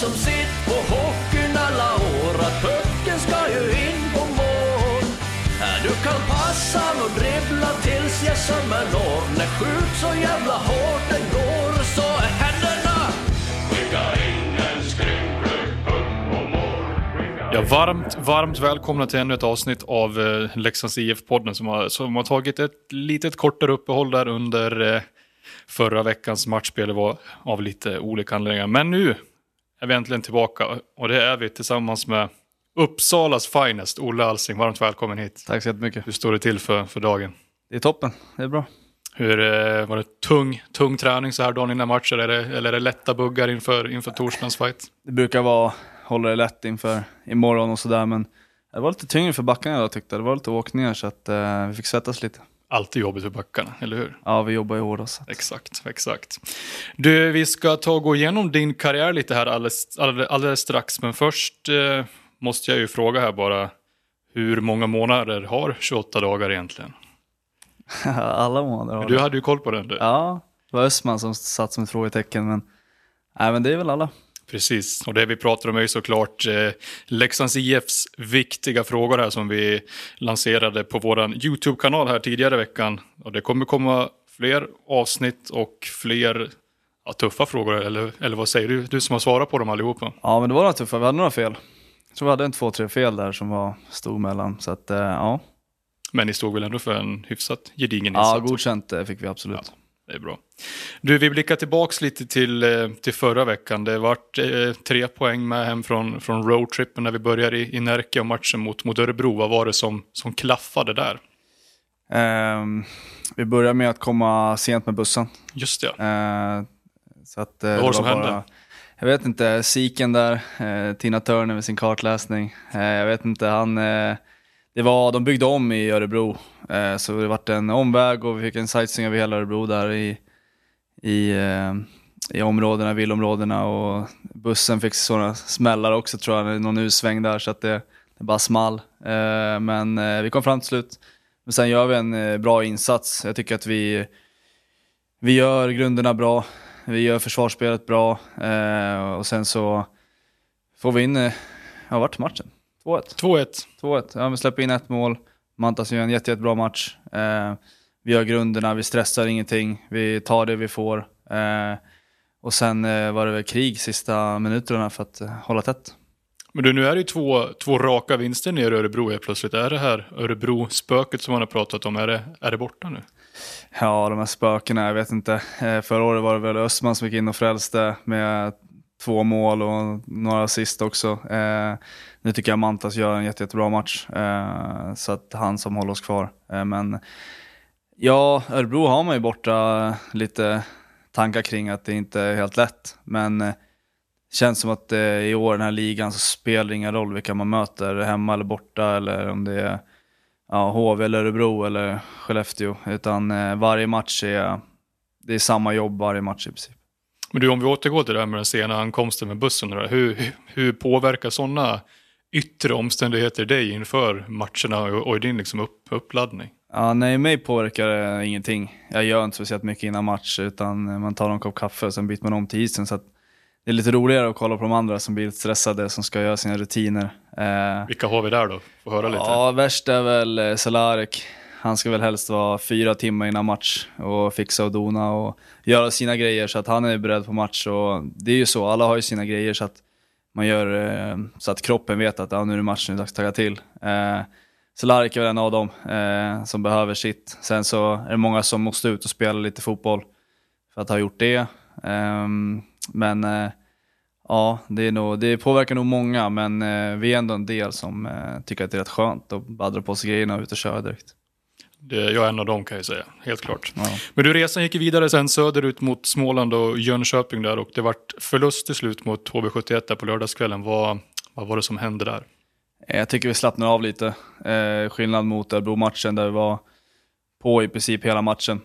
som sitt på hockeyn alla år att pucken ska ju in på mål. Du kan passa och dribbla tills jag sömmer når. När skjut så jävla hårt den går så är händerna Ja, varmt, varmt välkomna till ännu ett avsnitt av eh, Leksands IF-podden som har, som har tagit ett litet kortare uppehåll där under eh, förra veckans matchspel. Var av lite olika anledningar. Men nu är vi äntligen tillbaka och det är vi tillsammans med Uppsalas finest, Olle Alsing. Varmt välkommen hit. Tack så jättemycket. Hur står det till för, för dagen? Det är toppen, det är bra. Hur, eh, var det tung, tung träning så här dagen innan matcher? Är det, eller är det lätta buggar inför, inför torsdagens fight? Det brukar vara, hålla det lätt inför imorgon och sådär, men det var lite tyngre för backarna jag tyckte. Det var lite åkningar så att eh, vi fick svettas lite. Alltid jobbigt för backarna, eller hur? Ja, vi jobbar ju hårdast. Exakt, exakt. Du, vi ska ta och gå igenom din karriär lite här alldeles, alldeles, strax. Men först eh, måste jag ju fråga här bara. Hur många månader har 28 dagar egentligen? Alla månader har Du hade ju koll på den. Du. Ja, det var Östman som satt som ett frågetecken, men, nej, men det är väl alla. Precis, och det vi pratar om är ju såklart eh, Leksands IFs viktiga frågor här som vi lanserade på vår YouTube-kanal här tidigare i veckan. Och det kommer komma fler avsnitt och fler ja, tuffa frågor, eller, eller vad säger du? Du som har svarat på dem allihopa. Ja, men det var några tuffa. Vi hade några fel. Jag tror vi hade en två, tre fel där som var, stod mellan. Så att, eh, ja. Men ni stod väl ändå för en hyfsat gedigen ja, insats? godkänt eh, fick vi absolut. Det är bra. Du, vi blickar tillbaks lite till, eh, till förra veckan. Det vart eh, tre poäng med hem från, från roadtrippen när vi började i, i Närke och matchen mot, mot Örebro. Vad var det som, som klaffade där? Ehm, vi börjar med att komma sent med bussen. Just det, Eh, så att, eh, Vad var det som hände? Jag vet inte, Siken där, eh, Tina Turner med sin kartläsning. Jag vet inte, han... Det var, de byggde om i Örebro, eh, så det vart en omväg och vi fick en sightseeing över hela Örebro där i, i, eh, i områdena, villområdena och bussen fick sådana smällar också tror jag, någon U-sväng där så att det, det bara small. Eh, men eh, vi kom fram till slut. Men sen gör vi en eh, bra insats. Jag tycker att vi, vi gör grunderna bra, vi gör försvarsspelet bra eh, och sen så får vi in, eh, ja vart matchen? 2-1. 2-1. 2-1. Ja, vi släpper in ett mål. Mantas gör en jätte, jättebra match. Eh, vi gör grunderna, vi stressar ingenting. Vi tar det vi får. Eh, och sen eh, var det väl krig sista minuterna för att eh, hålla tätt. Men du, nu är det ju två, två raka vinster nere i Örebro helt plötsligt. Är det här Örebro-spöket som man har pratat om, är det, är det borta nu? Ja, de här spökena, jag vet inte. Eh, förra året var det väl Östman som gick in och frälste med två mål och några assist också. Eh, nu tycker jag Mantas gör en jätte, jättebra match. Eh, så att han som håller oss kvar. Eh, men ja, Örebro har man ju borta lite tankar kring att det inte är helt lätt. Men eh, känns som att eh, i år den här ligan så spelar det ingen roll vilka man möter, hemma eller borta eller om det är ja, HV eller Örebro eller Skellefteå. Utan eh, varje match är, det är samma jobb varje match i princip. Men du, om vi återgår till det här med den sena ankomsten med bussen. Hur, hur- påverkar sådana yttre omständigheter dig inför matcherna och, och din liksom upp, uppladdning? Ja, nej, mig påverkar det ingenting. Jag gör inte speciellt mycket innan match utan man tar en kopp kaffe och sen byter man om till isen. Så det är lite roligare att kolla på de andra som blir lite stressade, som ska göra sina rutiner. Eh, Vilka har vi där då? Få höra lite. Ja, värst är väl eh, Cehlarik. Han ska väl helst vara fyra timmar innan match och fixa och dona och göra sina grejer så att han är beredd på match. Och det är ju så, alla har ju sina grejer så att man gör eh, så att kroppen vet att ja, nu är det match, nu är det dags att tagga till. Eh, Cehlarik är väl en av dem eh, som behöver sitt. Sen så är det många som måste ut och spela lite fotboll för att ha gjort det. Ehm, men eh, Ja, det, är nog, det påverkar nog många, men eh, vi är ändå en del som tycker att det är rätt skönt att bara dra på sig grejerna och ut och köra direkt. Det, jag är en av dem kan jag säga, helt klart. Ja. Men du, resan gick vidare sen söderut mot Småland och Jönköping där och det vart förlust till slut mot HV71 där på lördagskvällen. Vad, vad var det som hände där? Eh, Jag tycker vi slappnar av lite. Eh, skillnad mot Örebro-matchen där vi var på i princip hela matchen.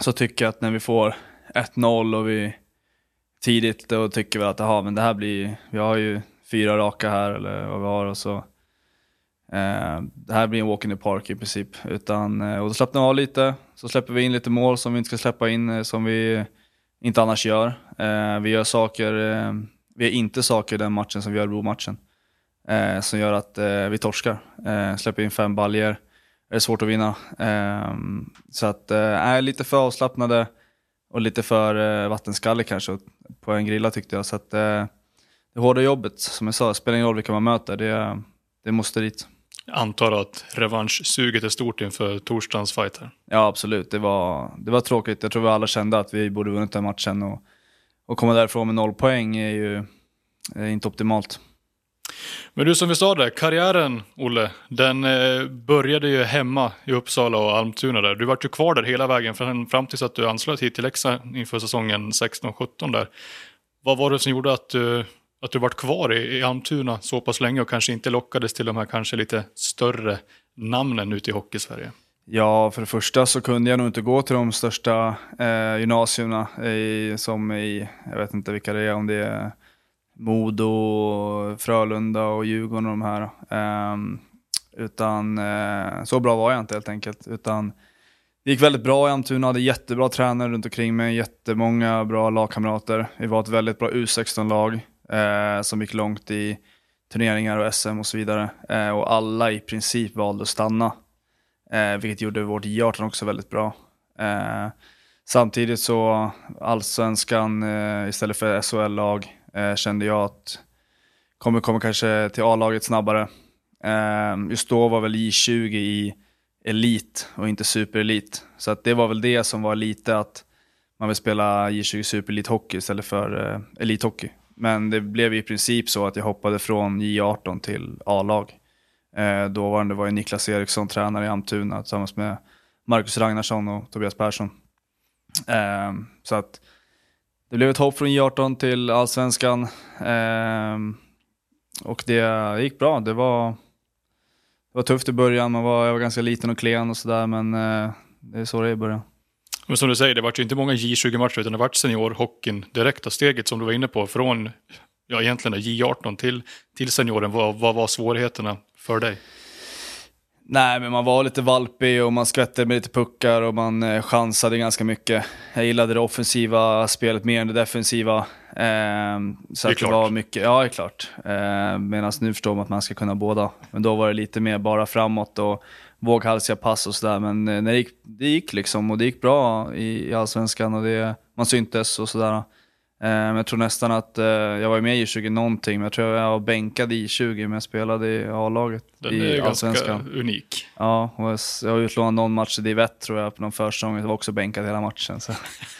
Så tycker jag att när vi får 1-0 och vi tidigt då tycker vi att aha, men det här blir, vi har ju fyra raka här eller vad vi har och så Eh, det här blir en walk in the park i princip. Utan, eh, och då slappnar vi av lite, så släpper vi in lite mål som vi inte ska släppa in, eh, som vi inte annars gör. Vi gör saker, vi har inte saker i den matchen som vi gör i matchen som gör att vi torskar. Släpper in fem baljer är det svårt att vinna. Så att, eh, är lite för avslappnade och lite för eh, vattenskallig kanske på en grilla tyckte jag. Så att, det hårda jobbet, som jag sa, spelar ingen roll vilka man möter, det, det måste dit. Antar att revanschsuget är stort inför torsdagens fight här. Ja, absolut. Det var, det var tråkigt. Jag tror vi alla kände att vi borde vunnit den matchen. Och, och komma därifrån med noll poäng är ju är inte optimalt. Men du, som vi sa där, karriären, Olle, den eh, började ju hemma i Uppsala och Almtuna där. Du var ju kvar där hela vägen fram, fram tills att du anslöt hit till Leksand inför säsongen 16-17 där. Vad var det som gjorde att du, att du vart kvar i, i Almtuna så pass länge och kanske inte lockades till de här kanske lite större namnen ute i Hockeysverige? Ja, för det första så kunde jag nog inte gå till de största eh, gymnasierna i, som i, jag vet inte vilka det är, om det är Modo, Frölunda och Djurgården och de här. Eh, utan eh, så bra var jag inte helt enkelt. Utan det gick väldigt bra i Almtuna, hade jättebra tränare runt omkring mig, jättemånga bra lagkamrater. Vi var ett väldigt bra U16-lag eh, som gick långt i turneringar och SM och så vidare. Eh, och alla i princip valde att stanna. Eh, vilket gjorde vårt J18 också väldigt bra. Eh, samtidigt så allsvenskan eh, istället för SHL-lag eh, kände jag att kommer, kommer kanske till A-laget snabbare. Eh, just då var väl J20 i elit och inte superelit. Så att det var väl det som var lite att man vill spela J20 superelit hockey istället för eh, elithockey. Men det blev i princip så att jag hoppade från J18 till A-lag. Eh, dåvarande var ju Niklas Eriksson tränare i Almtuna tillsammans med Marcus Ragnarsson och Tobias Persson. Eh, så att det blev ett hopp från J18 till allsvenskan. Eh, och det gick bra. Det var, det var tufft i början, man var, jag var ganska liten och klen och sådär, men eh, det är så det är i början. Men som du säger, det var ju inte många J20-matcher, utan det var seniorhockeyn direkt av steget som du var inne på, från ja, egentligen J18 till, till senioren. Vad, vad var svårigheterna för dig? Nej, men man var lite valpig och man skvätte med lite puckar och man eh, chansade ganska mycket. Jag gillade det offensiva spelet mer än det defensiva. Eh, så det, klart. det var mycket, ja det är klart. Eh, Medan nu förstår man att man ska kunna båda. Men då var det lite mer bara framåt och våghalsiga pass och sådär. Men eh, det, gick, det gick liksom och det gick bra i, i allsvenskan och det, man syntes och sådär. Eh, men jag tror nästan att, eh, jag var med i 20 någonting, men jag tror jag var bänkad i 20 men jag spelade i A-laget Den i är ganska unik. Ja, och jag har utlånat någon match i Div tror jag på någon försäsong, jag var också bänkad hela matchen. Så.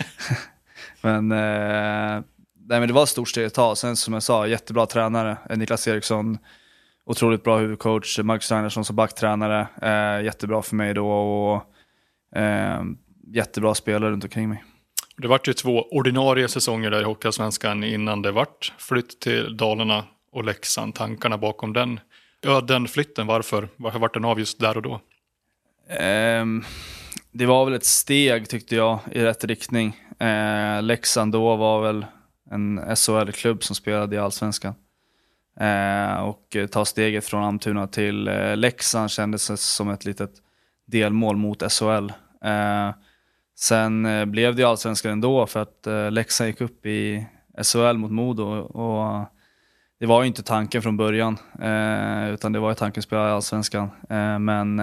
men, eh, nej, men det var ett stort steg att ta. Sen som jag sa, jättebra tränare, Niklas Eriksson, otroligt bra huvudcoach, Marcus Ragnarsson som backtränare, eh, jättebra för mig då och eh, jättebra spelare runt omkring mig. Det vart ju två ordinarie säsonger där i Hockeyallsvenskan innan det vart flytt till Dalarna och Leksand. Tankarna bakom den, ja, den flytten, varför? Varför vart den av just där och då? Um, det var väl ett steg tyckte jag i rätt riktning. Uh, Leksand då var väl en SHL-klubb som spelade i Allsvenskan. Eh, och ta steget från Almtuna till eh, Leksand kändes som ett litet delmål mot SHL. Eh, sen blev det ju allsvenskan ändå för att eh, Leksand gick upp i SHL mot Modo och det var ju inte tanken från början utan det var ju tanken att spela i allsvenskan. Men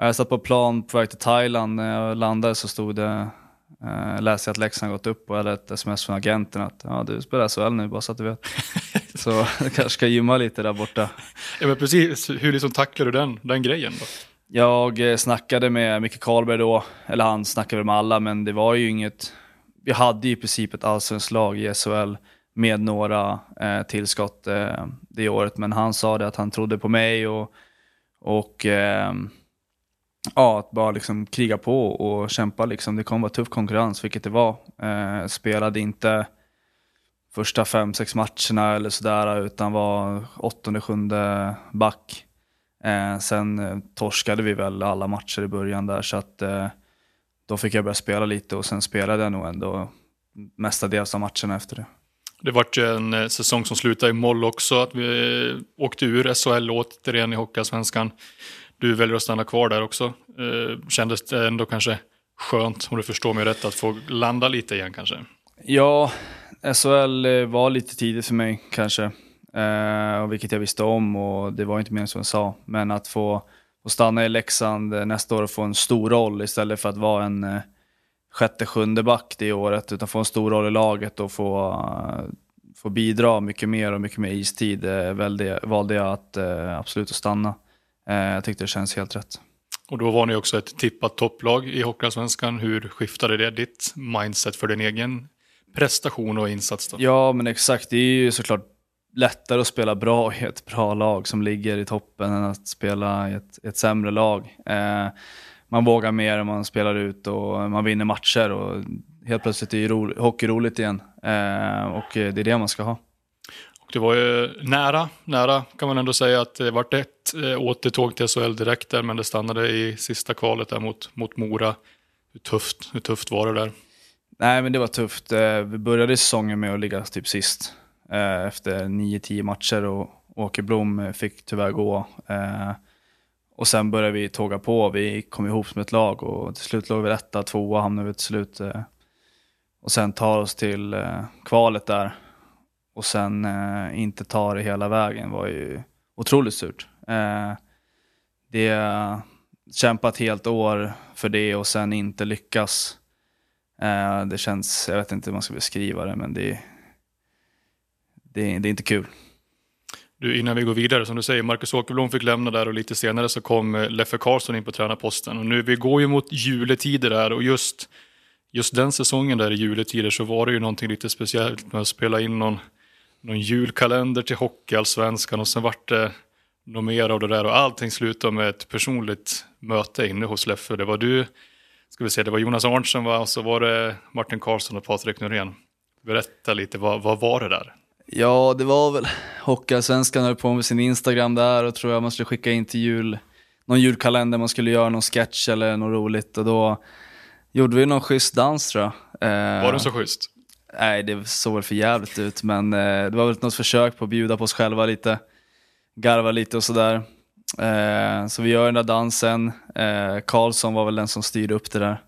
jag satt på plan på väg till Thailand, när jag landade så stod det läste jag att Leksand gått upp och hade ett sms från agenten att ja, du spelar SHL nu bara så att du vet. så jag kanske ska gymma lite där borta. Ja men precis, hur liksom tacklar du den, den grejen då? Jag eh, snackade med Micke Karlberg då, eller han snackade väl med alla, men det var ju inget... Vi hade ju i princip ett allsvenskt lag i SHL med några eh, tillskott eh, det året, men han sa det att han trodde på mig och, och eh, ja, att bara liksom kriga på och kämpa. Liksom. Det kommer vara tuff konkurrens, vilket det var. Eh, spelade inte första fem, sex matcherna eller sådär, utan var åttonde, sjunde back. Eh, sen eh, torskade vi väl alla matcher i början där så att eh, då fick jag börja spela lite och sen spelade jag nog ändå mestadels av matcherna efter det. Det vart ju en eh, säsong som slutade i moll också, att vi eh, åkte ur SHL återigen i Hockeyallsvenskan. Du väljer att stanna kvar där också. Eh, kändes det ändå kanske skönt, om du förstår mig rätt, att få landa lite igen kanske? Ja, SHL eh, var lite tidigt för mig kanske. Eh, vilket jag visste om och det var inte mer som jag sa. Men att få, få stanna i Leksand eh, nästa år och få en stor roll istället för att vara en eh, sjätte, sjunde back det året. Utan få en stor roll i laget och få, uh, få bidra mycket mer och mycket mer istid. Eh, valde, valde jag att eh, absolut att stanna. Eh, jag tyckte det känns helt rätt. Och då var ni också ett tippat topplag i Hockeyallsvenskan. Hur skiftade det ditt mindset för din egen prestation och insats? Då? Ja, men exakt. Det är ju såklart lättare att spela bra i ett bra lag som ligger i toppen än att spela i ett, ett sämre lag. Eh, man vågar mer, om man spelar ut och man vinner matcher och helt plötsligt är ju hockey roligt igen. Eh, och det är det man ska ha. Det var ju nära, nära kan man ändå säga att det vart ett eh, återtåg till SHL direkt där, men det stannade i sista kvalet där mot, mot Mora. Hur tufft, hur tufft var det där? Nej, men det var tufft. Eh, vi började säsongen med att ligga typ sist eh, efter 9-10 matcher och Åke Blom fick tyvärr gå. Och sen började vi tåga på. Vi kom ihop som ett lag och till slut låg vi etta, tvåa hamnade vi till slut. Och sen tar oss till kvalet där och sen eh, inte ta det hela vägen var ju otroligt surt. Eh, det kämpat helt år för det och sen inte lyckas. Eh, det känns, jag vet inte hur man ska beskriva det, men det, det, det är inte kul. Du, innan vi går vidare, som du säger, Marcus Åkerblom fick lämna där och lite senare så kom Leffe Karlsson in på tränarposten. Och nu, vi går ju mot juletider där och just, just den säsongen där i juletider så var det ju någonting lite speciellt med att spela in någon, någon julkalender till Hockeyallsvenskan och sen vart det något mer av det där och allting slutade med ett personligt möte inne hos Leffe. Det var du, ska vi säga, det var Jonas Arntzen och så var det Martin Karlsson och Patrik Norén. Berätta lite, vad, vad var det där? Ja, det var väl Hockeyallsvenskan höll på med sin Instagram där och tror jag man skulle skicka in till jul, någon julkalender, man skulle göra någon sketch eller något roligt och då gjorde vi någon schysst dans tror jag. Eh, var den så schysst? Nej, det såg väl för jävligt ut, men eh, det var väl något försök på att bjuda på oss själva lite, garva lite och sådär. Eh, så vi gör den där dansen, Karlsson var väl den som styrde upp det där.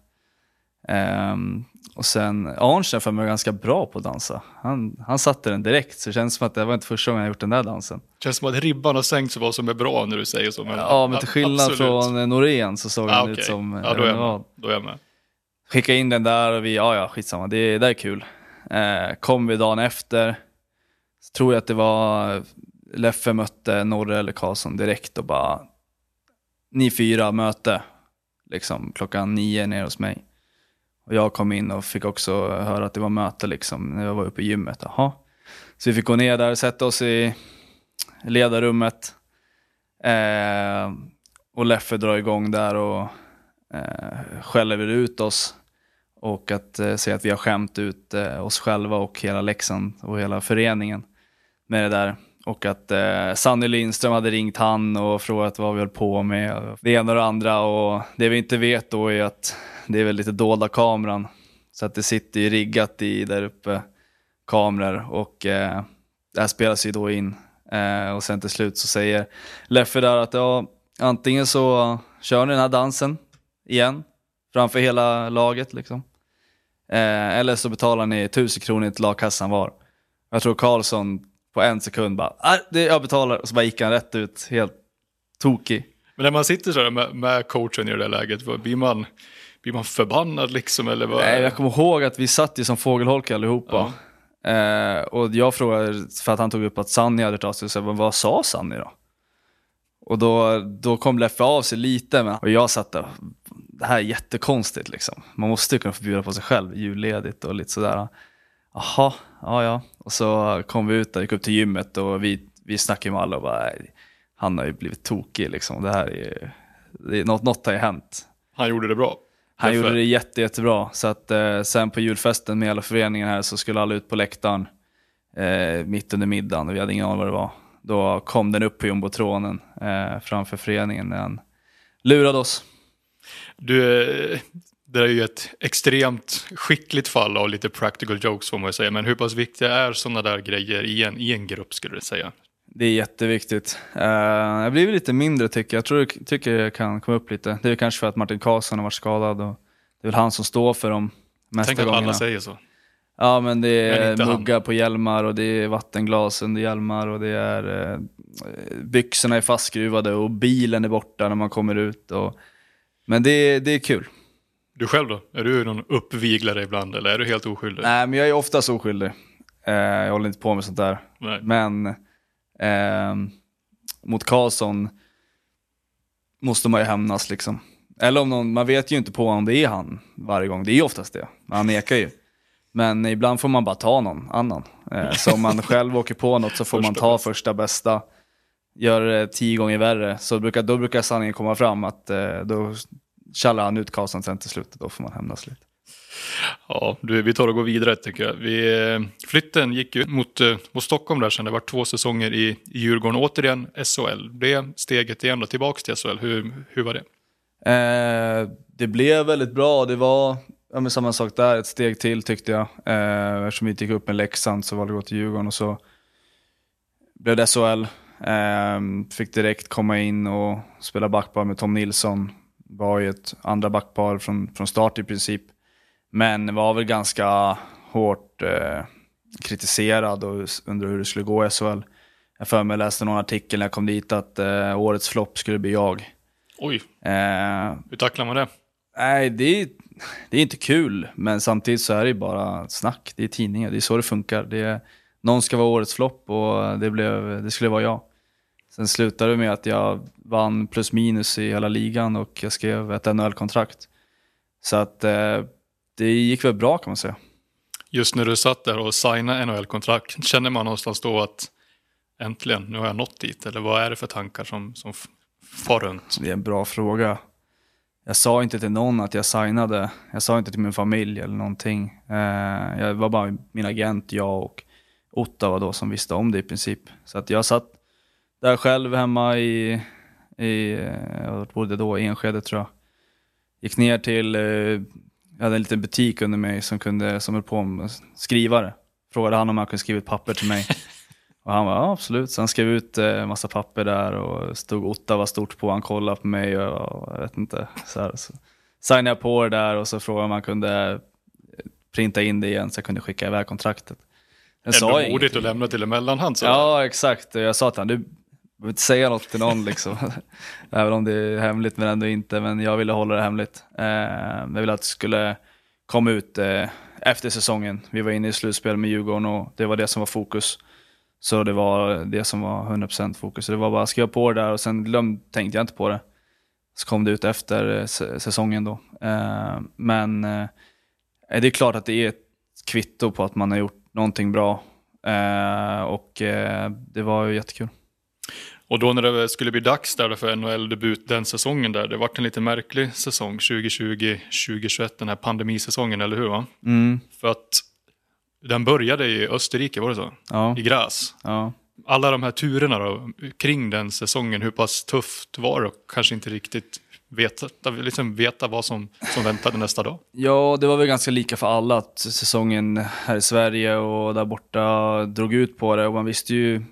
Um, och sen Arntzen för mig var ganska bra på att dansa. Han, han satte den direkt, så det känns som att det var inte första gången jag gjort den där dansen. Det känns som att ribban har sänkts vad som är bra när du säger så. Men, ja, men till skillnad absolut. från Norén så såg ah, han okay. ut som... Ja, då är, jag då är jag med. Skicka in den där och vi, ja ja, skitsamma, det, det är kul. Eh, kom vi dagen efter, så tror jag att det var Leffe mötte Norre eller Karlsson direkt och bara, ni fyra möte, liksom klockan nio ner hos mig. Och jag kom in och fick också höra att det var möte liksom när jag var uppe i gymmet. Jaha. Så vi fick gå ner där, sätta oss i ledarrummet. Eh, och Leffe drar igång där och eh, skäller ut oss. Och att eh, säga att vi har skämt ut eh, oss själva och hela Leksand och hela föreningen med det där. Och att eh, Sanny Lindström hade ringt han och frågat vad vi höll på med. Det ena och det andra. Och det vi inte vet då är att det är väl lite dolda kameran. Så att det sitter ju riggat i där uppe kameror och eh, det här spelas ju då in. Eh, och sen till slut så säger Leffe där att ja, antingen så kör ni den här dansen igen framför hela laget liksom. Eh, eller så betalar ni tusen kronor till lagkassan var. Jag tror Karlsson på en sekund bara, ah, det jag betalar, och så bara gick han rätt ut, helt tokig. Men när man sitter så med, med coachen i det där läget, blir man, blir man förbannad liksom? Eller vad? Nej, jag kommer ihåg att vi satt ju som fågelholkar allihopa. Ja. Eh, och jag frågade, för att han tog upp att Sanni hade tagit sig, så jag, vad sa Sanni då? Och då, då kom Leffe av sig lite, men, och jag satt där, det här är jättekonstigt liksom. Man måste ju kunna förbjuda på sig själv, julledigt och lite sådär. Jaha, ja ja. Och så kom vi ut där, gick upp till gymmet och vi, vi snackade med alla och bara, han har ju blivit tokig liksom. Det här är ju, det är, något, något har ju hänt. Han gjorde det bra? Han Därför... gjorde det jätte, jättebra. Så att eh, sen på julfesten med hela föreningen här så skulle alla ut på läktaren eh, mitt under middagen och vi hade ingen aning vad det var. Då kom den upp på jumbotronen eh, framför föreningen när han lurade oss. Du, det är ju ett extremt skickligt fall av lite practical jokes får man ju säga. Men hur pass viktiga är sådana där grejer i en, i en grupp skulle du säga? Det är jätteviktigt. Uh, jag blir lite mindre tycker jag. Jag tror jag tycker det kan komma upp lite. Det är kanske för att Martin Karlsson har varit skadad och det är väl han som står för de mesta Tänk gångerna. Att alla säger så. Ja men det Men är han. muggar på hjälmar och det är vattenglas under hjälmar och det är eh, byxorna är fastskruvade och bilen är borta när man kommer ut. Och, men det, det är kul. Du själv då? Är du någon uppviglare ibland eller är du helt oskyldig? Nej men jag är oftast oskyldig. Eh, jag håller inte på med sånt där. Nej. Men ehm, mot Karlsson måste man ju hämnas liksom. Eller om någon, man vet ju inte på om det är han varje gång. Det är ju oftast det. Han nekar ju. Men ibland får man bara ta någon annan. Eh, så om man själv åker på något så får man ta första bästa. Gör det tio gånger värre. Så brukar, då brukar sanningen komma fram att eh, då tjallar han ut Karlsson sen till slutet. Då får man hämnas lite. Ja, du, vi tar och går vidare tycker jag. Vi, eh, flytten gick ju mot, eh, mot Stockholm där sen. Det var två säsonger i, i Djurgården. Återigen SHL. Det steget igen då, tillbaks till SHL. Hur, hur var det? Eh, det blev väldigt bra. Det var ja, samma sak där, ett steg till tyckte jag. Eh, eftersom vi inte gick upp med Leksand så valde vi att gå till Djurgården och så blev det SHL. Eh, fick direkt komma in och spela backpar med Tom Nilsson. Var ju ett andra backpar från, från start i princip. Men var väl ganska hårt eh, kritiserad och undrar hur det skulle gå i SHL. Jag för mig läste någon artikel när jag kom dit att eh, årets flopp skulle bli jag. Oj, Eh, hur tacklar man det? Nej, det är, det är inte kul, men samtidigt så är det ju bara snack. Det är tidningar, det är så det funkar. Det är, någon ska vara årets flopp och det, blev, det skulle vara jag. Sen slutade det med att jag vann plus minus i hela ligan och jag skrev ett NHL-kontrakt. Så att eh, det gick väl bra kan man säga. Just när du satt där och signade NHL-kontrakt, känner man någonstans då att äntligen, nu har jag nått dit? Eller vad är det för tankar som, som far runt? Det är en bra fråga. Jag sa inte till någon att jag signade. Jag sa inte till min familj eller någonting. Eh, jag var bara min agent, jag och Ottawa då som visste om det i princip. Så att jag satt där själv hemma i, i eh, jag bodde då, i Enskede tror jag. Gick ner till, eh, jag hade en liten butik under mig som kunde, som höll på med skrivare. Frågade han om han kunde skriva ett papper till mig. Och han var ja, absolut. Så han skrev ut eh, en massa papper där och stod Ottawa stort på. Han kollade på mig och jag vet inte. Så, här, så signade jag på det där och så frågade om han kunde printa in det igen så jag kunde skicka iväg kontraktet. Ändå jag modigt att lämna till en mellanhand. Så. Ja, exakt. Jag sa till honom, behöver inte säga något till någon liksom. Även om det är hemligt men ändå inte. Men jag ville hålla det hemligt. Eh, jag ville att det skulle komma ut eh, efter säsongen. Vi var inne i slutspel med Djurgården och det var det som var fokus. Så det var det som var 100% fokus. Så det var bara att skriva på det där och sen glöm, tänkte jag inte på det. Så kom det ut efter eh, säsongen då. Eh, men eh, det är klart att det är ett kvitto på att man har gjort någonting bra. Eh, och eh, det var ju jättekul. Och då när det skulle bli dags där för NHL-debut den säsongen där, det vart en lite märklig säsong 2020-2021, den här pandemisäsongen, eller hur? Va? Mm, För att den började i Österrike, var det så? ja, I Gräs. ja. Alla de här turerna då, kring den säsongen, hur pass tufft var det? Och kanske inte riktigt veta, liksom veta vad som, som väntade nästa dag. ja, det var väl ganska lika för alla att säsongen här i Sverige och där borta drog ut på det. Och man visste ju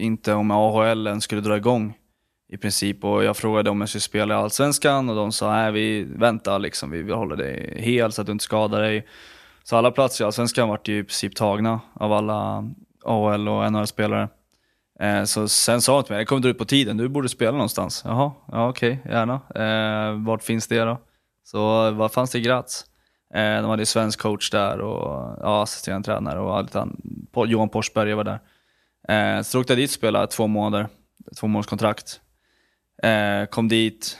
inte om AHL skulle dra igång i princip. Och jag frågade om jag skulle spela i Allsvenskan och de sa nej vi väntar liksom, vi vill hålla dig hel så att du inte skadar dig. Så alla platser i Allsvenskan vart ju i princip tagna av alla AHL och NHL-spelare. Eh, så sen sa de till mig, det kommer dra ut på tiden, du borde spela någonstans. Jaha, ja okej, gärna. Eh, vart finns det då? Så vad fanns det i Graz? Eh, de hade ju svensk coach där och ja, assisterande tränare och allt annat. Johan Porsberger var där. Eh, så åkte jag dit och spelade två månader, två månaders kontrakt. Eh, kom dit,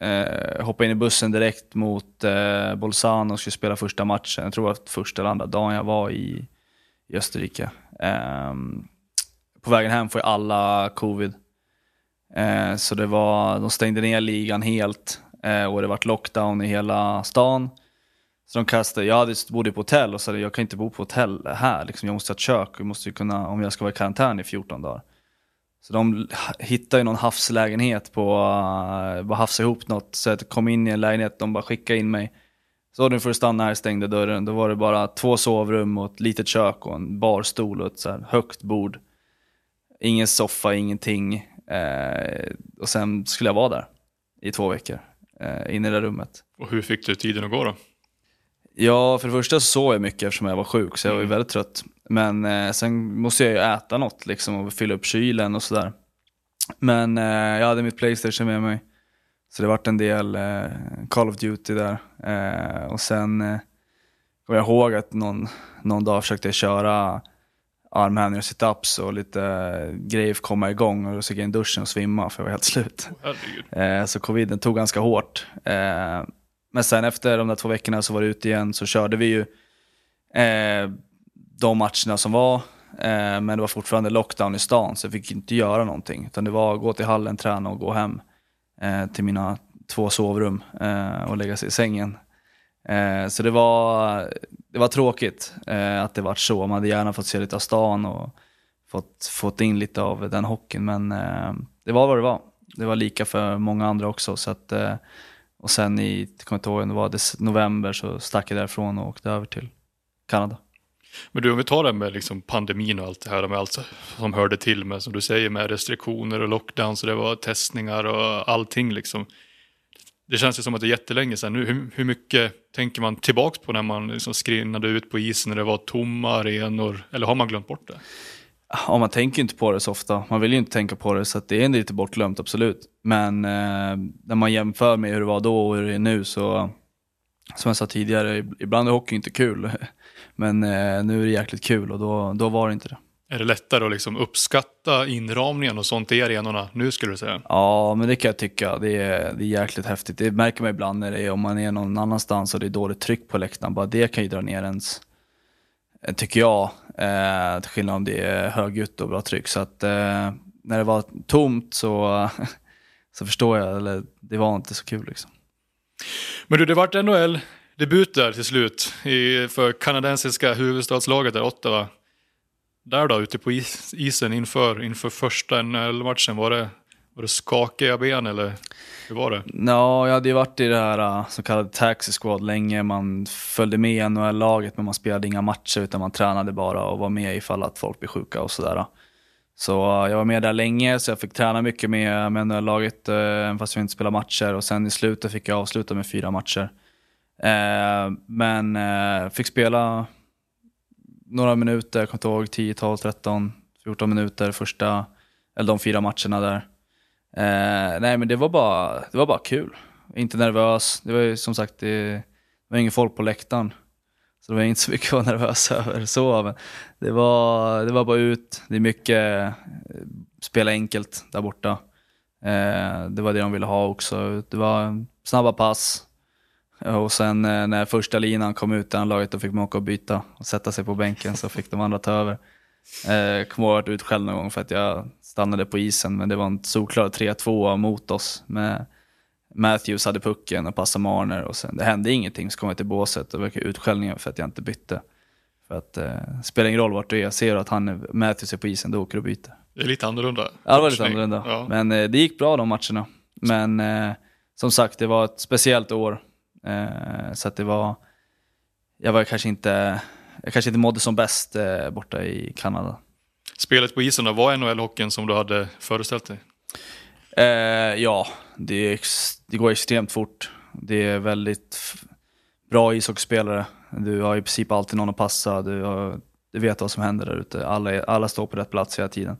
eh, hoppade in i bussen direkt mot eh, Bolzano och skulle spela första matchen. Jag tror det var första eller andra dagen jag var i, i Österrike. Ehm, på vägen hem får ju alla covid. Eh, så det var, de stängde ner ligan helt eh, och det vart lockdown i hela stan. Så de kastade, jag hade, bodde på hotell och sa jag kan inte bo på hotell här, liksom, jag måste ha ett kök, jag måste ju kunna, om jag ska vara i karantän i 14 dagar. Så de hittade ju någon havslägenhet på, uh, bara hafsade ihop något, så jag kom in i en lägenhet, de bara skickade in mig. Så nu får du stanna här, stängde dörren. Då var det bara två sovrum och ett litet kök och en barstol och ett så här högt bord. Ingen soffa, ingenting. Eh, och sen skulle jag vara där i två veckor, eh, inne i det där rummet. Och hur fick du tiden att gå då? Ja, för det första så sov jag mycket eftersom jag var sjuk, så jag var ju Mm. väldigt trött. Men eh, sen måste jag ju äta något liksom och fylla upp kylen och sådär. Men eh, jag hade mitt Playstation med mig. Så det vart en del eh, Call of Duty där. Eh, och sen eh, kommer jag ihåg att någon, någon dag försökte jag köra armhävningar och situps och lite eh, grejer för att komma igång. Och så gick jag in i duschen och svimma för jag var helt slut. Eh, så coviden tog ganska hårt. Men sen efter de där två veckorna så var det ut igen så körde vi ju eh, de matcherna som var. Eh, men det var fortfarande lockdown i stan så jag fick inte göra någonting. Utan det var att gå till hallen, träna och gå hem eh, till mina två sovrum eh, och lägga sig i sängen. Eh, så det var, det var tråkigt eh, att det var så. Man hade gärna fått se lite av stan och fått, fått in lite av den hockeyn. Men eh, det var vad det var. Det var lika för många andra också. Så att, eh, och sen i, jag kommer inte ihåg, det var november så stack jag därifrån och åkte över till Kanada. Men du, om vi tar det med liksom pandemin och allt det här med allt som hörde till med, som du säger, med restriktioner och lockdowns och det var testningar och allting liksom. Det känns ju som att det är jättelänge sedan nu. Hur, hur mycket tänker man tillbaks på när man liksom skrinnade ut på isen när det var tomma arenor? Eller har man glömt bort det? Ja, man tänker inte på det så ofta. Man vill ju inte tänka på det så att det är lite bortglömt, absolut. Men eh, när man jämför med hur det var då och hur det är nu så, som jag sa tidigare, ibland är hockey inte kul. Men eh, nu är det jäkligt kul och då, då var det inte det. Är det lättare att liksom uppskatta inramningen och sånt i arenorna nu skulle du säga? Ja, men det kan jag tycka. Det är, det är jäkligt häftigt. Det märker man ibland när det är, om man är någon annanstans och det är dåligt tryck på läktaren. Bara det kan ju dra ner ens, eh, tycker jag. Eh, till skillnad om det är högljutt och bra tryck. Så att eh, när det var tomt så, så förstår jag, eller det var inte så kul liksom. Men du, det vart NHL-debut där till slut i, för kanadensiska huvudstadslaget där, Ottawa. Där då, ute på is, isen inför, inför första NHL-matchen, var det, var det skakiga ben eller hur var det? Ja, jag hade ju varit i det här äh, så kallade taxi squad länge. Man följde med i NHL-laget men man spelade inga matcher utan man tränade bara och var med ifall att folk blev sjuka och sådär. Så äh, jag var med där länge så jag fick träna mycket med, med NHL-laget äh, även fast jag inte spelade matcher. Och sen i slutet fick jag avsluta med fyra matcher. Men fick spela några minuter, jag kommer inte ihåg 10, 12, 13, 14 minuter första, eller de fyra matcherna där. Eh, nej men det var, bara, det var bara kul. Inte nervös. Det var ju som sagt, det, det var ingen folk på läktaren. Så det var inte så mycket att vara nervös över. Så, men det, var, det var bara ut, det är mycket eh, spela enkelt där borta. Eh, det var det de ville ha också. Det var snabba pass. Och sen eh, när första linan kom ut i laget då fick man åka och byta och sätta sig på bänken så fick de andra ta över. Eh, kommer ihåg att jag ut själv någon gång för att jag stannade på isen men det var en solklar 3-2 mot oss. Med Matthews hade pucken och passade Marner och sen det hände ingenting så kom jag till båset och verkade utskällningen för att jag inte bytte. För att eh, spelar ingen roll vart du är, ser du att han Matthews är på isen då åker du och byter. Det är lite annorlunda. Ja, det var lite annorlunda. Ja. Men eh, det gick bra de matcherna. Men eh, som sagt, det var ett speciellt år. Eh, så att det var, jag var kanske inte, jag kanske inte mådde som bäst eh, borta i Kanada. Spelet på isen då, var NHL-hockeyn som du hade föreställt dig? Eh, ja, det, ex, det går extremt fort. Det är väldigt f- bra ishockeyspelare. Du har i princip alltid någon att passa. Du, har, du vet vad som händer där ute. Alla, alla står på rätt plats hela tiden.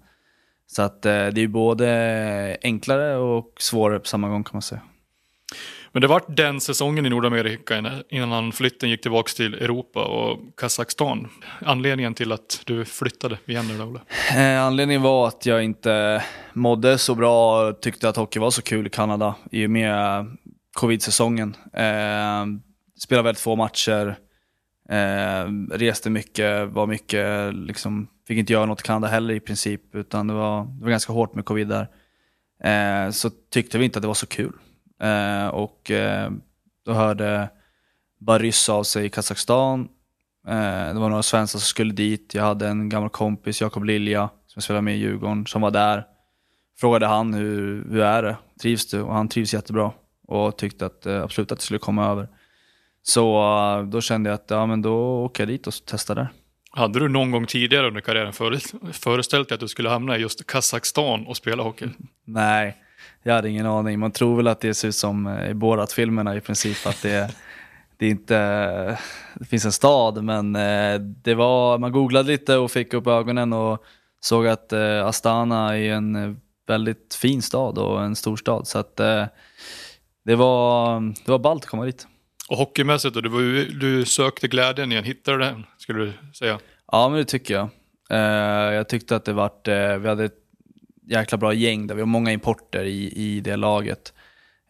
Så att eh, det är både enklare och svårare på samma gång kan man säga. Men det vart den säsongen i Nordamerika innan- flytten gick tillbaka till Europa och Kazakstan. Anledningen till att du flyttade igen nu Olle? Eh, anledningen var att jag inte mådde så bra och tyckte att hockey var så kul i Kanada i och med covid-säsongen. Eh, spelade väldigt få matcher, eh, reste mycket, var mycket, liksom, fick inte göra något i Kanada heller i princip, utan det var, det var ganska hårt med covid där. Eh, så tyckte vi inte att det var så kul. Eh, och eh, då hörde Barys av sig i Kazakstan Eh, det var några svenskar som skulle dit. Jag hade en gammal kompis, Jakob Lilja, som jag spelade med i Djurgården, som var där. Frågade han hur, hur är det? Trivs du? Och han trivs jättebra. Och tyckte att eh, absolut att det skulle komma över. Så eh, då kände jag att ja, men då åker jag dit och testar där. Hade du någon gång tidigare under karriären före- föreställt dig att du skulle hamna i just Kazakstan och spela hockey? Nej, jag hade ingen aning. Man tror väl att det ser ut som eh, i Borat-filmerna i princip. Att det, det inte, det finns en stad men eh, det var, man googlade lite och fick upp ögonen och såg att eh, Astana är en väldigt fin stad och en stor stad. Så att eh, det var, det var ballt att komma dit. Och hockeymässigt då, du, du sökte glädjen igen, hittade du den skulle du säga? Ja men det tycker jag. jag tyckte att det vart, vi hade ett jäkla bra gäng där, vi har många importer i, i det laget.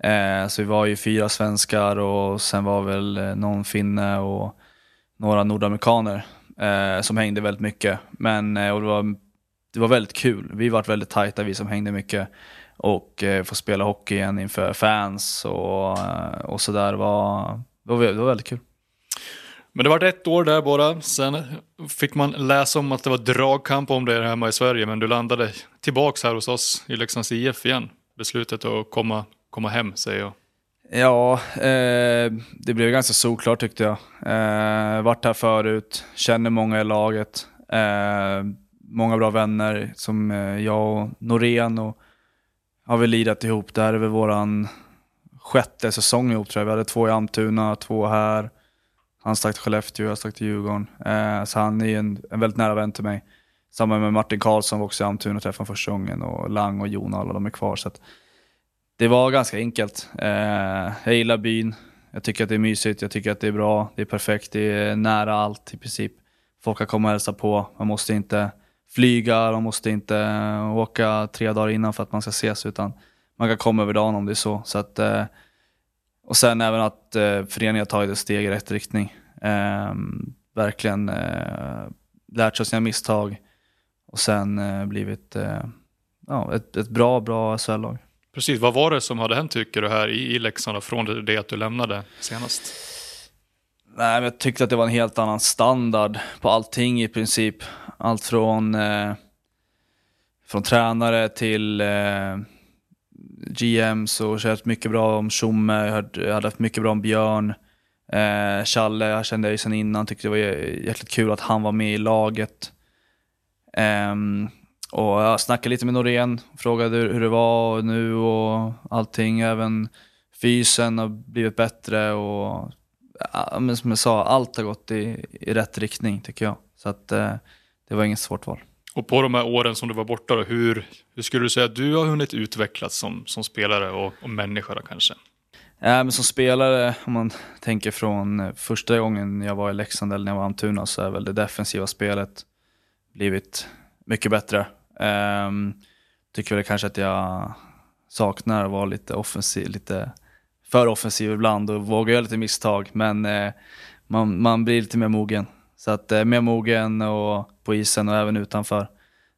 Eh, så vi var ju fyra svenskar och sen var väl eh, någon finne och några nordamerikaner eh, som hängde väldigt mycket. Men eh, och det, var, det var väldigt kul. Vi var väldigt tajta vi som hängde mycket. Och eh, få spela hockey igen inför fans och, eh, och sådär var, det var, det var väldigt kul. Men det var ett år där bara. Sen fick man läsa om att det var dragkamp om det hemma i Sverige. Men du landade tillbaks här hos oss i Leksands IF igen. Beslutet att komma komma hem, säger jag. Ja, eh, det blev ganska solklart tyckte jag. Eh, varit här förut, känner många i laget. Eh, många bra vänner som eh, jag och Norén och har vi lirat ihop. Det här är väl våran sjätte säsong ihop tror jag. Vi hade två i Almtuna, två här. Han stack till Skellefteå, jag stack till Djurgården. Eh, så han är en, en väldigt nära vän till mig. Samma med Martin Karlsson var också i Almtuna och träffade första gången och Lang och Jon alla de är kvar. Så att, det var ganska enkelt. Eh, jag gillar byn. Jag tycker att det är mysigt, jag tycker att det är bra, det är perfekt, det är nära allt i princip. Folk kan komma och hälsa på, man måste inte flyga, man måste inte åka tre dagar innan för att man ska ses, utan man kan komma över dagen om det är så. så att, eh, och sen även att eh, föreningen har tagit ett steg i rätt riktning. Eh, verkligen eh, lärt sig sina misstag och sen eh, blivit eh, ja, ett, ett bra, bra SHL-lag. Precis, vad var det som hade hänt tycker du här i, i Leksand från det att du lämnade senast? Nej, men jag tyckte att det var en helt annan standard på allting i princip. Allt från, eh, från tränare till eh, GMs och kört hört mycket bra om Tjomme, jag, hört, jag hade haft mycket bra om Björn. Eh, Challe, jag kände ju sen innan, tyckte det var jäkligt kul att han var med i laget. Eh, och jag snackade lite med Norén, frågade hur det var nu och allting. Även fysen har blivit bättre och men som jag sa, allt har gått i, i rätt riktning tycker jag. Så att eh, det var inget svårt val. Och på de här åren som du var borta, då, hur, hur skulle du säga att du har hunnit utvecklas som, som spelare och, och människa då, kanske? Ja, men som spelare, om man tänker från eh, första gången jag var i Leksand eller när jag var i Almtuna så är väl det defensiva spelet blivit mycket bättre. Um, tycker väl kanske att jag saknar att vara lite offensiv, lite för offensiv ibland och våga göra lite misstag. Men eh, man, man blir lite mer mogen. Så att eh, mer mogen och på isen och även utanför.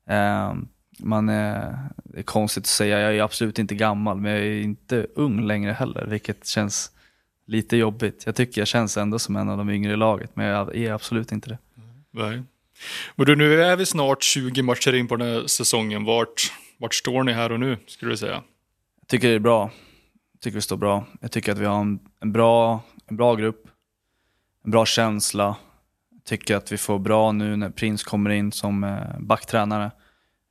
Eh, man är, det är konstigt att säga, jag är absolut inte gammal men jag är inte ung längre heller vilket känns lite jobbigt. Jag tycker jag känns ändå som en av de yngre i laget men jag är absolut inte det. Nej. Men du, nu är vi snart 20 matcher in på den här säsongen. Vart, vart står ni här och nu, skulle du säga? Jag tycker det är bra. Jag tycker vi står bra. Jag tycker att vi har en, en, bra, en bra grupp, en bra känsla. Tycker att vi får bra nu när Prins kommer in som eh, backtränare.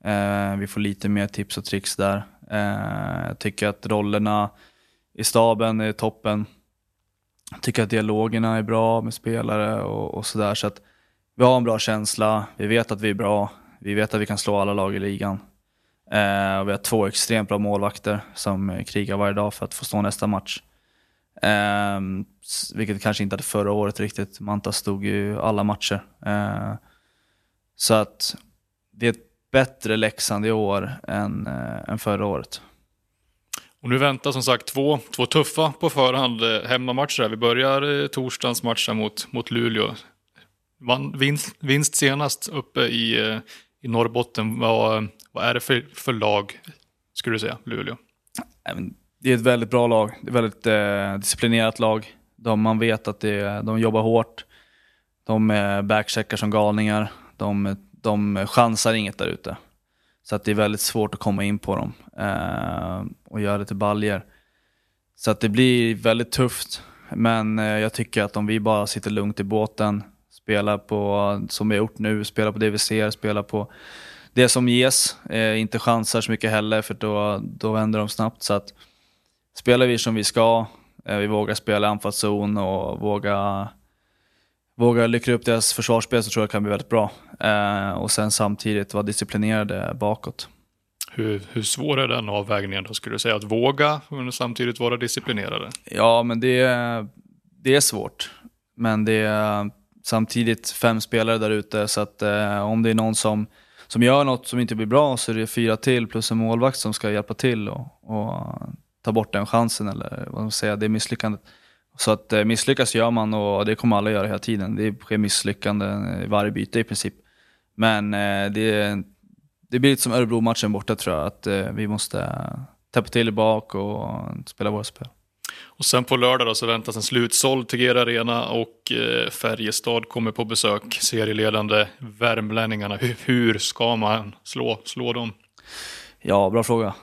Eh, vi får lite mer tips och tricks där. Eh, jag tycker att rollerna i staben är toppen. Jag tycker att dialogerna är bra med spelare och, och sådär. Så att vi har en bra känsla, vi vet att vi är bra, vi vet att vi kan slå alla lag i ligan. Eh, och vi har två extremt bra målvakter som krigar varje dag för att få stå nästa match. Eh, vilket kanske inte hade förra året riktigt. Manta stod ju alla matcher. Eh, så att det är ett bättre Leksand i år än, äh, än förra året. Och nu väntar som sagt två, två tuffa på förhand eh, hemmamatcher. Vi börjar eh, torsdagens match mot, mot Luleå vann vinst, vinst senast uppe i, i Norrbotten. Vad, vad är det för, för lag, skulle du säga, Luleå? Det är ett väldigt bra lag. Det är ett väldigt eh, disciplinerat lag. De, man vet att det, de jobbar hårt. De eh, backcheckar som galningar. De, de chansar inget där ute. Så att det är väldigt svårt att komma in på dem eh, och göra det till baljer. Så att det blir väldigt tufft. Men eh, jag tycker att om vi bara sitter lugnt i båten, spelar på, som vi har gjort nu, spelar på det vi ser, spelar på det som ges. Eh, inte chansar så mycket heller för då, då vänder de snabbt. Så att spelar vi som vi ska, Eh, vi vågar spela anfallszon och våga, våga lycka upp deras försvarsspel så tror jag det kan bli väldigt bra. Eh, och sen samtidigt vara disciplinerade bakåt. Hur, hur svår är den avvägningen då, skulle du säga? Att våga men samtidigt vara disciplinerade? Ja, men det, det är svårt. Men det är samtidigt fem spelare där ute, så att eh, om det är någon som, som gör något som inte blir bra så är det fyra till plus en målvakt som ska hjälpa till och, och ta bort den chansen eller vad man säger, det är misslyckandet. Så att eh, misslyckas gör man och det kommer alla göra hela tiden. Det sker misslyckanden i varje byte i princip. Men eh, det, det blir lite som Örebro-matchen borta tror jag, att eh, vi måste täppa till bak och spela våra spel. Och sen på lördag då så väntas en slutsåld Tegera Arena och Färjestad kommer på besök. Serieledande värmlänningarna. Hur ska man slå, slå dem? Ja, bra fråga.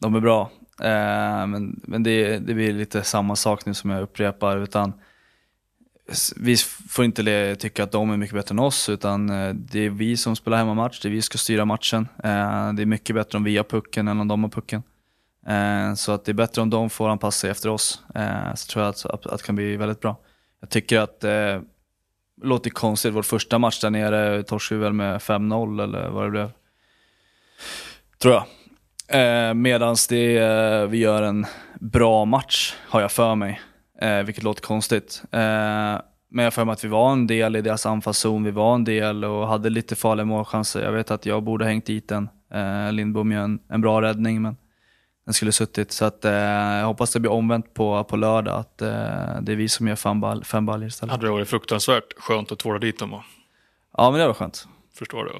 De är bra. Eh, men men det, det blir lite samma sak nu som jag upprepar. Utan vi får inte tycka att de är mycket bättre än oss, utan eh, det är vi som spelar hemmamatch, det är vi som ska styra matchen. Eh, det är mycket bättre om vi har pucken än om de har pucken. Eh, så att det är bättre om de får anpassa sig efter oss. Så tror jag att, att, att det kan bli väldigt bra. Jag tycker att det låter konstigt, vår första match där nere torskade vi väl med 5-0 eller vad det blev. Tror jag. Eh, medans det, vi gör en bra match, har jag för mig eh, vilket låter konstigt. Eh, men jag för mig att vi var en del i deras anfallszon, vi var en del och hade lite farliga målchanser. Jag vet att jag borde hängt dit den. Eh, Lindbom gör en, en bra räddning, men den skulle suttit. Så att, eh, jag hoppas det blir omvänt på, på lördag, att eh, det är vi som gör fem, ball, fem baljor istället. Hade det varit fruktansvärt skönt att tvåla dit dem? Va? Ja, men det var skönt. Förstår du.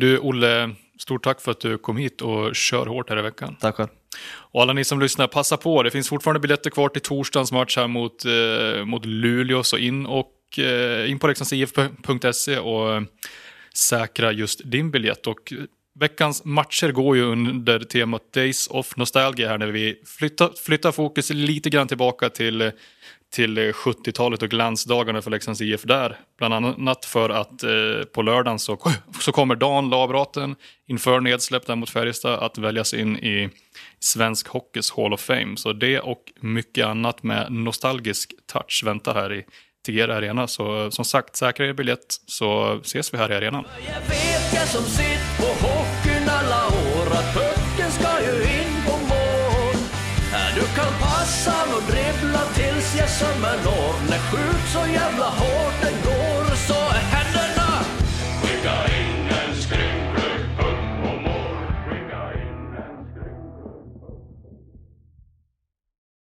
Du, Olle, stort tack för att du kom hit och kör hårt här i veckan. Tack själv. Och alla ni som lyssnar, passa på. Det finns fortfarande biljetter kvar till torsdagens match här mot, eh, mot Luleå. Så in, och, eh, in på leksandsif.se och eh, säkra just din biljett. Och veckans matcher går ju under temat Days of Nostalgia här när vi flyttar, flyttar fokus lite grann tillbaka till till 70-talet och glansdagarna för Leksands IF där. Bland annat för att eh, på lördagen så, så kommer Dan Labraten inför nedsläpp där mot Färjestad att väljas in i svensk hockeys Hall of Fame. Så det och mycket annat med nostalgisk touch väntar här i Tegera Arena. Så som sagt, säkra er biljett så ses vi här i arenan. Kan passa och dribbla tills jag sömmer når. När skjut så jävla hårt